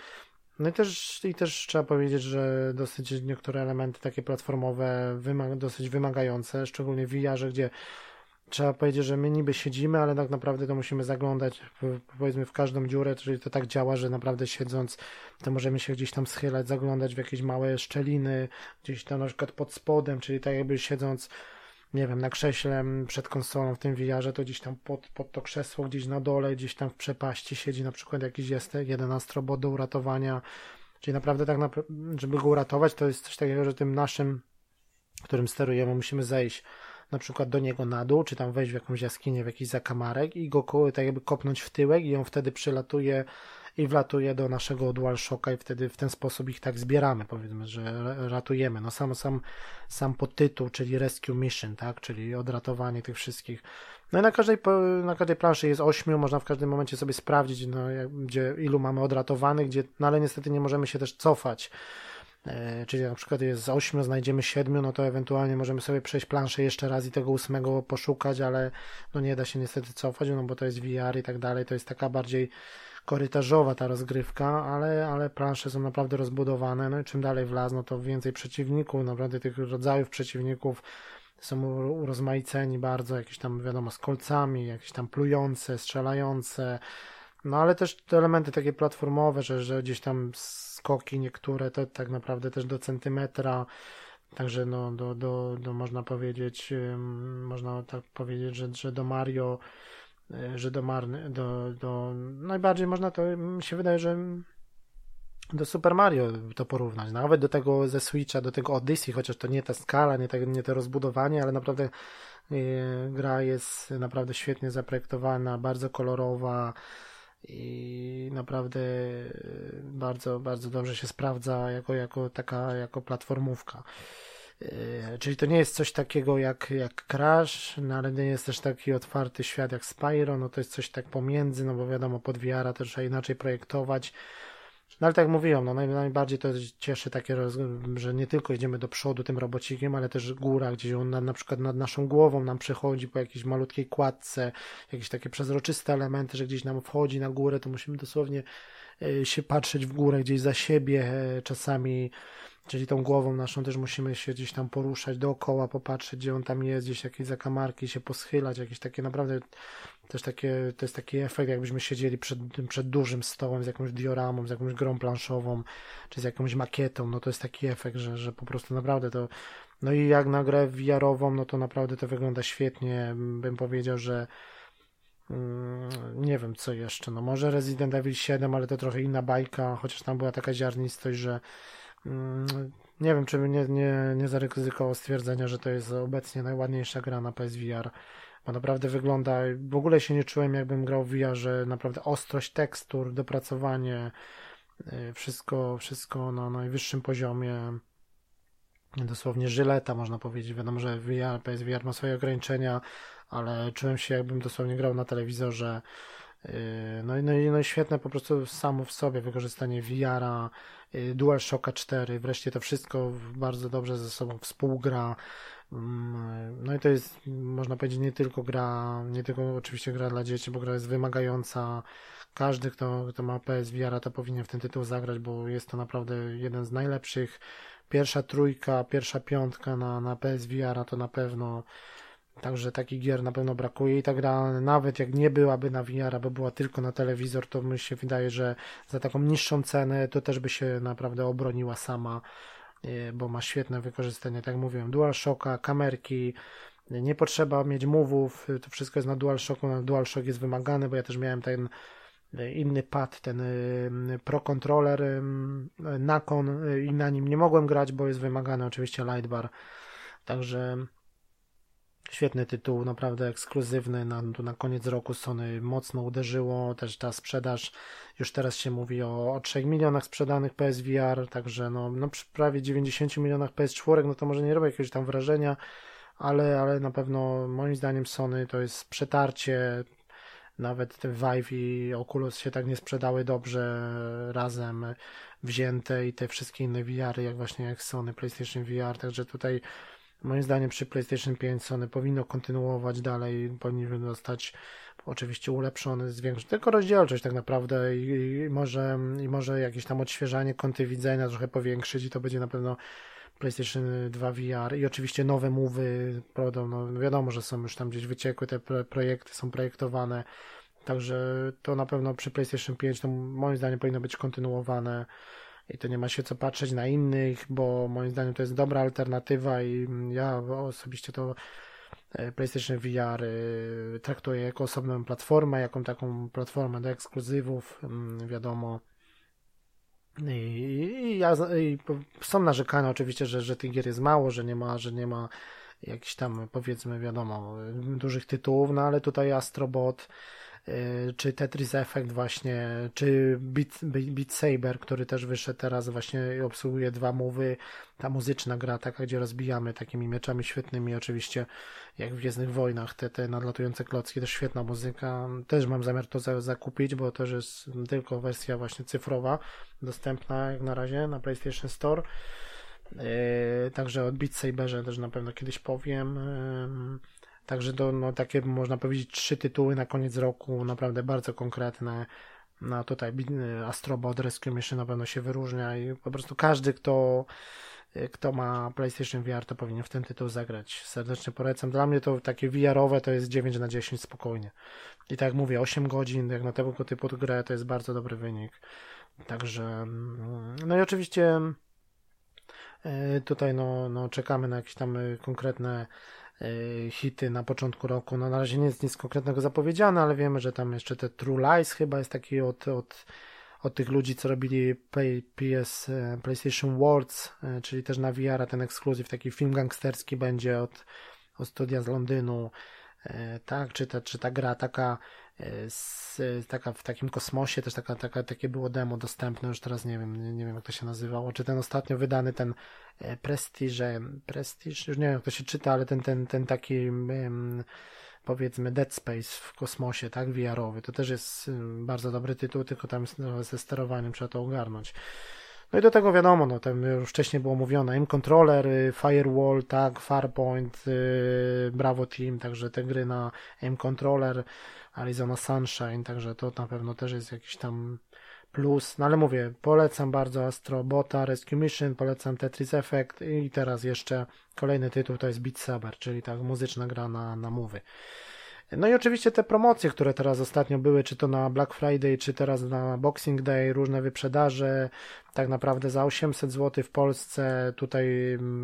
No i też, i też trzeba powiedzieć, że dosyć niektóre elementy takie platformowe dosyć wymagające, szczególnie w VR, gdzie trzeba powiedzieć, że my niby siedzimy, ale tak naprawdę to musimy zaglądać powiedzmy w każdą dziurę, czyli to tak działa, że naprawdę siedząc to możemy się gdzieś tam schylać, zaglądać w jakieś małe szczeliny, gdzieś tam na przykład pod spodem, czyli tak jakby siedząc nie wiem, na krześle przed konsolą w tym VR-ze, to gdzieś tam pod, pod to krzesło, gdzieś na dole, gdzieś tam w przepaści siedzi na przykład jakiś jest jeden astrobot do uratowania. Czyli naprawdę tak, żeby go uratować, to jest coś takiego, że tym naszym, którym sterujemy, musimy zejść na przykład do niego na dół, czy tam wejść w jakąś jaskinię, w jakiś zakamarek i go tak jakby kopnąć w tyłek i on wtedy przylatuje i wlatuje do naszego DualShocka i wtedy w ten sposób ich tak zbieramy, powiedzmy, że ratujemy. No sam, sam, sam podtytuł, czyli Rescue Mission, tak, czyli odratowanie tych wszystkich. No i na każdej, na każdej planszy jest ośmiu, można w każdym momencie sobie sprawdzić, no, gdzie, ilu mamy odratowanych, gdzie, no ale niestety nie możemy się też cofać. E, czyli na przykład jest z ośmiu, znajdziemy siedmiu, no to ewentualnie możemy sobie przejść planszę jeszcze raz i tego ósmego poszukać, ale no nie da się niestety cofać, no bo to jest VR i tak dalej, to jest taka bardziej korytarzowa ta rozgrywka, ale, ale plansze są naprawdę rozbudowane, no i czym dalej w las, no to więcej przeciwników, naprawdę tych rodzajów przeciwników są urozmaiceni bardzo, jakieś tam wiadomo z kolcami, jakieś tam plujące, strzelające, no ale też te elementy takie platformowe, że, że gdzieś tam skoki niektóre to tak naprawdę też do centymetra, także no do, do, do można powiedzieć, można tak powiedzieć, że, że do Mario że do Marny, do, do najbardziej można to, mi się wydaje, że do Super Mario to porównać, nawet do tego ze Switcha, do tego Odyssey, chociaż to nie ta skala, nie, te, nie to rozbudowanie, ale naprawdę e, gra jest naprawdę świetnie zaprojektowana, bardzo kolorowa i naprawdę bardzo, bardzo dobrze się sprawdza jako, jako taka, jako platformówka. E, czyli to nie jest coś takiego jak, jak Crash, no ale nie jest też taki otwarty świat jak Spyro, no to jest coś tak pomiędzy, no bo wiadomo, pod VR to trzeba inaczej projektować. No ale tak jak mówiłem, no najbardziej to cieszy takie, że nie tylko idziemy do przodu tym robocikiem, ale też góra, gdzie on na, na przykład nad naszą głową nam przechodzi po jakiejś malutkiej kładce, jakieś takie przezroczyste elementy, że gdzieś nam wchodzi na górę, to musimy dosłownie e, się patrzeć w górę, gdzieś za siebie, e, czasami Czyli tą głową naszą też musimy się gdzieś tam poruszać dookoła, popatrzeć, gdzie on tam jest, gdzieś jakieś zakamarki, się poschylać, jakieś takie naprawdę też takie, to jest taki efekt, jakbyśmy siedzieli przed, przed dużym stołem z jakąś dioramą, z jakąś grą planszową, czy z jakąś makietą, no to jest taki efekt, że, że po prostu naprawdę to, no i jak na grę VR-ową, no to naprawdę to wygląda świetnie, bym powiedział, że mm, nie wiem co jeszcze, no może Resident Evil 7, ale to trochę inna bajka, chociaż tam była taka ziarnistość, że nie wiem, czy nie, nie, nie zaryzykował stwierdzenia, że to jest obecnie najładniejsza gra na PSVR, bo naprawdę wygląda, w ogóle się nie czułem jakbym grał w VR, że naprawdę ostrość tekstur, dopracowanie, y, wszystko, wszystko na najwyższym poziomie, dosłownie żyleta można powiedzieć, wiadomo, że VR, PSVR ma swoje ograniczenia, ale czułem się jakbym dosłownie grał na telewizorze, no i, no, i, no i świetne po prostu samo w sobie wykorzystanie VR-a, Y, DualShocka 4, wreszcie to wszystko bardzo dobrze ze sobą współgra. Mm, no i to jest, można powiedzieć, nie tylko gra, nie tylko oczywiście gra dla dzieci, bo gra jest wymagająca. Każdy, kto, kto ma PSVR, to powinien w ten tytuł zagrać, bo jest to naprawdę jeden z najlepszych. Pierwsza trójka, pierwsza piątka na, na PSVR to na pewno. Także takich gier na pewno brakuje i ta gra, nawet jak nie byłaby na VR, bo była tylko na telewizor, to mi się wydaje, że za taką niższą cenę to też by się naprawdę obroniła sama Y, bo ma świetne wykorzystanie, tak jak mówiłem, DualShocka, kamerki, nie potrzeba mieć y, to wszystko jest na DualShocku, na DualShock jest wymagany, bo ja też miałem ten y, inny pad, ten Pro Controller Nakon i na nim nie mogłem grać, bo jest wymagany oczywiście Lightbar, także Świetny tytuł, naprawdę ekskluzywny. Na, na koniec roku Sony mocno uderzyło. Też ta sprzedaż, już teraz się mówi o, o 3 milionach sprzedanych PSVR, także no, no przy prawie 90 milionach PS4, no to może nie robi jakiegoś tam wrażenia, ale, ale na pewno moim zdaniem Sony to jest przetarcie. Nawet Vive i Oculus się tak nie sprzedały dobrze razem wzięte i te wszystkie inne VR, jak właśnie jak Sony, PlayStation VR, także tutaj Moim zdaniem przy PlayStation 5 Sony powinno kontynuować dalej, powinien zostać oczywiście ulepszony, zwiększyć tylko rozdzielczość tak naprawdę i, i, może, i może jakieś tam odświeżanie kąty widzenia trochę powiększyć i to będzie na pewno PlayStation 2 VR i oczywiście nowe mowy, prawda, no wiadomo, że są już tam gdzieś wyciekłe te projekty, są projektowane, także to na pewno przy PlayStation 5 to moim zdaniem powinno być kontynuowane i to nie ma się co patrzeć na innych, bo moim zdaniem to jest dobra alternatywa i ja osobiście to e, PlayStation VR e, traktuję jako osobną platformę, jaką taką platformę do ekskluzywów, mm, wiadomo. I, i, ja, i są narzekania oczywiście, że, że tych gier jest mało, że nie ma, że nie ma jakichś tam powiedzmy wiadomo dużych tytułów, no ale tutaj Astrobot Y, czy Tetris Effect właśnie, czy Beat, Beat Saber, który też wyszedł teraz właśnie obsługuje dwa mowy, ta muzyczna gra taka, gdzie rozbijamy takimi mieczami świetnymi, oczywiście jak w Gwiezdnych Wojnach, te, te nadlatujące klocki, też świetna muzyka, też mam zamiar to za, zakupić, bo też jest tylko wersja właśnie cyfrowa, dostępna jak na razie na PlayStation Store, także o Beat Saberze też na pewno kiedyś powiem, yy, Także to no, takie można powiedzieć trzy tytuły na koniec roku, naprawdę bardzo konkretne. No tutaj Astrobot Rescue Mission na pewno się wyróżnia i po prostu każdy, kto, kto ma PlayStation VR, to powinien w ten tytuł zagrać. Serdecznie polecam. Dla mnie to takie VR-owe to jest 9 na 10 spokojnie. I tak jak mówię, 8 godzin jak na tego typu grę to jest bardzo dobry wynik. Także mm, no i oczywiście tutaj no, no czekamy na jakieś tam e, konkretne E, hity na początku roku. No na razie nie jest nic konkretnego zapowiedziane, ale wiemy, że tam jeszcze te True Lies chyba jest taki od, od, od tych ludzi, co robili PS, e, PlayStation Worlds, e, czyli też na VR ten ekskluzyw, taki film gangsterski będzie od, od studia z Londynu. Tak, czy ta, czy ta gra taka z, taka w takim kosmosie, też taka, taka, takie było demo dostępne, już teraz nie wiem, nie, nie wiem jak to się nazywało, czy ten ostatnio wydany, ten e, Prestige, Prestige, już nie wiem jak to się czyta, ale ten, ten, ten taki powiedzmy Dead Space w kosmosie, tak, VR-owy, to też jest bardzo dobry tytuł, tylko tam ze sterowaniem trzeba to ogarnąć. No i do tego wiadomo, no tam już wcześniej było mówione, M-Controller, y, Firewall, tak, Farpoint, y, Bravo Team, także te gry na M-Controller, Arizona Sunshine, także to na pewno też jest jakiś tam plus. No ale mówię, polecam bardzo Astrobota, Rescue Mission, polecam Tetris Effect i teraz jeszcze kolejny tytuł to jest Beat Saber, czyli tak muzyczna gra na, na mowy. No i oczywiście te promocje, które teraz ostatnio były, czy to na Black Friday, czy teraz na Boxing Day, różne wyprzedaże, tak naprawdę za 800 zł w Polsce, tutaj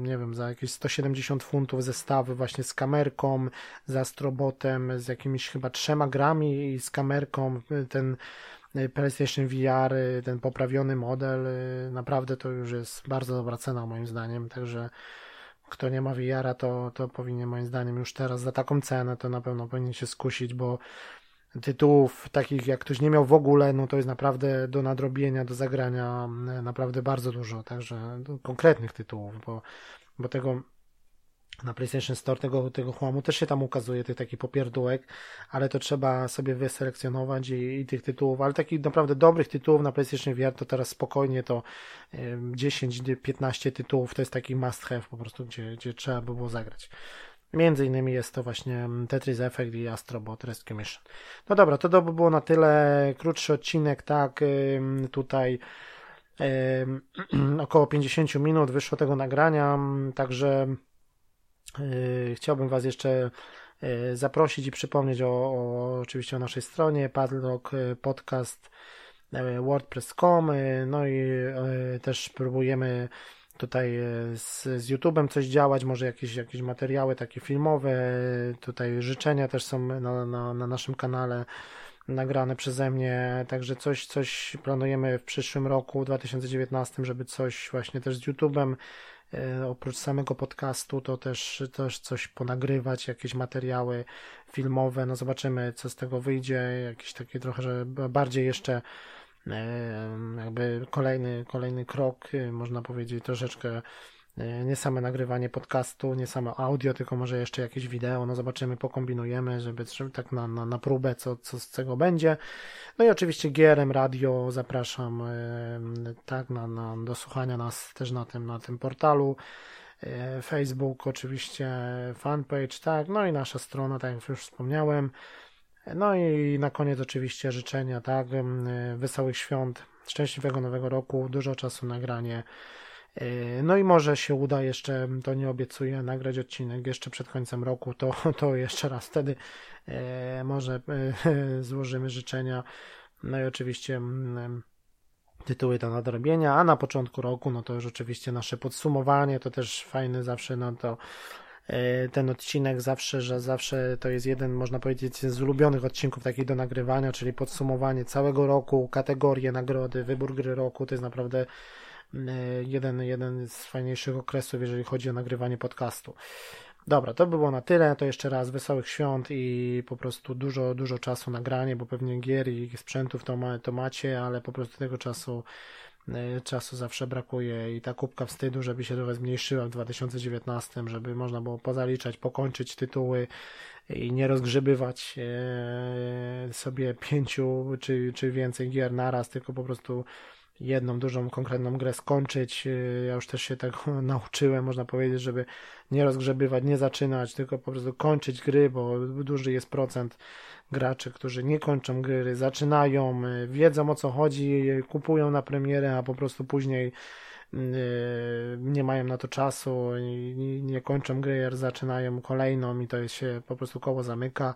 nie wiem, za jakieś 170 funtów zestawy właśnie z kamerką, z astrobotem, z jakimiś chyba trzema grami i z kamerką, ten y, PlayStation VR, y, ten poprawiony model, y, naprawdę to już jest bardzo dobra cena moim zdaniem, także kto nie ma VR-a, to, to powinien moim zdaniem już teraz za taką cenę to na pewno powinien się skusić, bo tytułów takich jak ktoś nie miał w ogóle, no to jest naprawdę do nadrobienia, do zagrania naprawdę bardzo dużo, także konkretnych tytułów, bo, bo tego na PlayStation Store tego, tego chłamu też się tam ukazuje, tych takich popierdółek, ale to trzeba sobie wyselekcjonować i, i tych tytułów, ale takich naprawdę dobrych tytułów na PlayStation VR to teraz spokojnie to 10-15 tytułów to jest taki must have po prostu, gdzie, gdzie trzeba by było zagrać. Między innymi jest to właśnie Tetris Effect i Astrobot Rescue Mission. No dobra, to by było na tyle. Krótszy odcinek, tak, tutaj około 50 minut wyszło tego nagrania, także chciałbym Was jeszcze yy, zaprosić i przypomnieć o, o oczywiście o naszej stronie Padlock yy, Podcast WordPress.com no i też próbujemy tutaj z, z YouTube'em coś działać, może jakieś, jakieś materiały takie filmowe, tutaj życzenia też są na, na, na naszym kanale nagrane przeze mnie, także coś, coś planujemy w przyszłym roku, 2019, żeby coś właśnie też z YouTube'em E, oprócz samego podcastu, to też, też coś ponagrywać, jakieś materiały filmowe. No zobaczymy, co z tego wyjdzie. Jakiś taki trochę, że bardziej jeszcze e, jakby kolejny, kolejny krok, e, można powiedzieć, troszeczkę E, nie same nagrywanie podcastu, nie same audio, tylko może jeszcze jakieś wideo, no zobaczymy, pokombinujemy, żeby, tak na, na, na próbę, co, co z tego będzie. No i oczywiście GRM Radio zapraszam tak na, na, do słuchania nas też na tym, na tym portalu. E, Facebook, oczywiście fanpage, tak, no i nasza strona, tak jak już wspomniałem. No i na koniec oczywiście życzenia, tak, wesołych świąt, szczęśliwego nowego roku, dużo czasu nagranie E, no i może się uda jeszcze, to nie obiecuję, nagrać odcinek jeszcze przed końcem roku, to, to jeszcze raz wtedy e, może e, złożymy życzenia. No i oczywiście mm, tytuły do nadrobienia, a na początku roku, no to już oczywiście nasze podsumowanie, to też fajny zawsze, no to ten odcinek zawsze, że zawsze to jest jeden, można powiedzieć, z ulubionych odcinków takich do nagrywania, czyli podsumowanie całego roku, kategorie nagrody, wybór gry roku, to jest naprawdę E, jeden, jeden z fajniejszych okresów, jeżeli chodzi o nagrywanie podcastu. Dobra, to było na tyle. To jeszcze raz wesołych świąt i po prostu dużo, dużo czasu nagranie, bo pewnie gier i sprzętów to, ma, to macie, ale po prostu tego czasu e, czasu zawsze brakuje i ta kubka wstydu, żeby się trochę zmniejszyła w 2019, żeby można było pozaliczać, pokończyć tytuły i nie rozgrzebywać e, sobie pięciu czy, czy więcej gier naraz, tylko po prostu jedną dużą, konkretną grę skończyć. Y, ja już też się tak nauczyłem, można powiedzieć, żeby nie rozgrzebywać, nie zaczynać, tylko po prostu kończyć gry, bo duży jest procent graczy, którzy nie kończą gry, zaczynają, y, wiedzą o co chodzi, kupują na premierę, a po prostu później y, nie mają na to czasu, nie kończą gry, zaczynają kolejną i to się po prostu koło zamyka.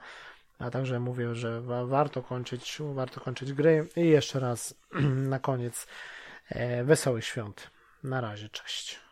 A także mówię, że warto kończyć, warto kończyć gry. I jeszcze raz na koniec e, wesołych świąt. Na razie, cześć.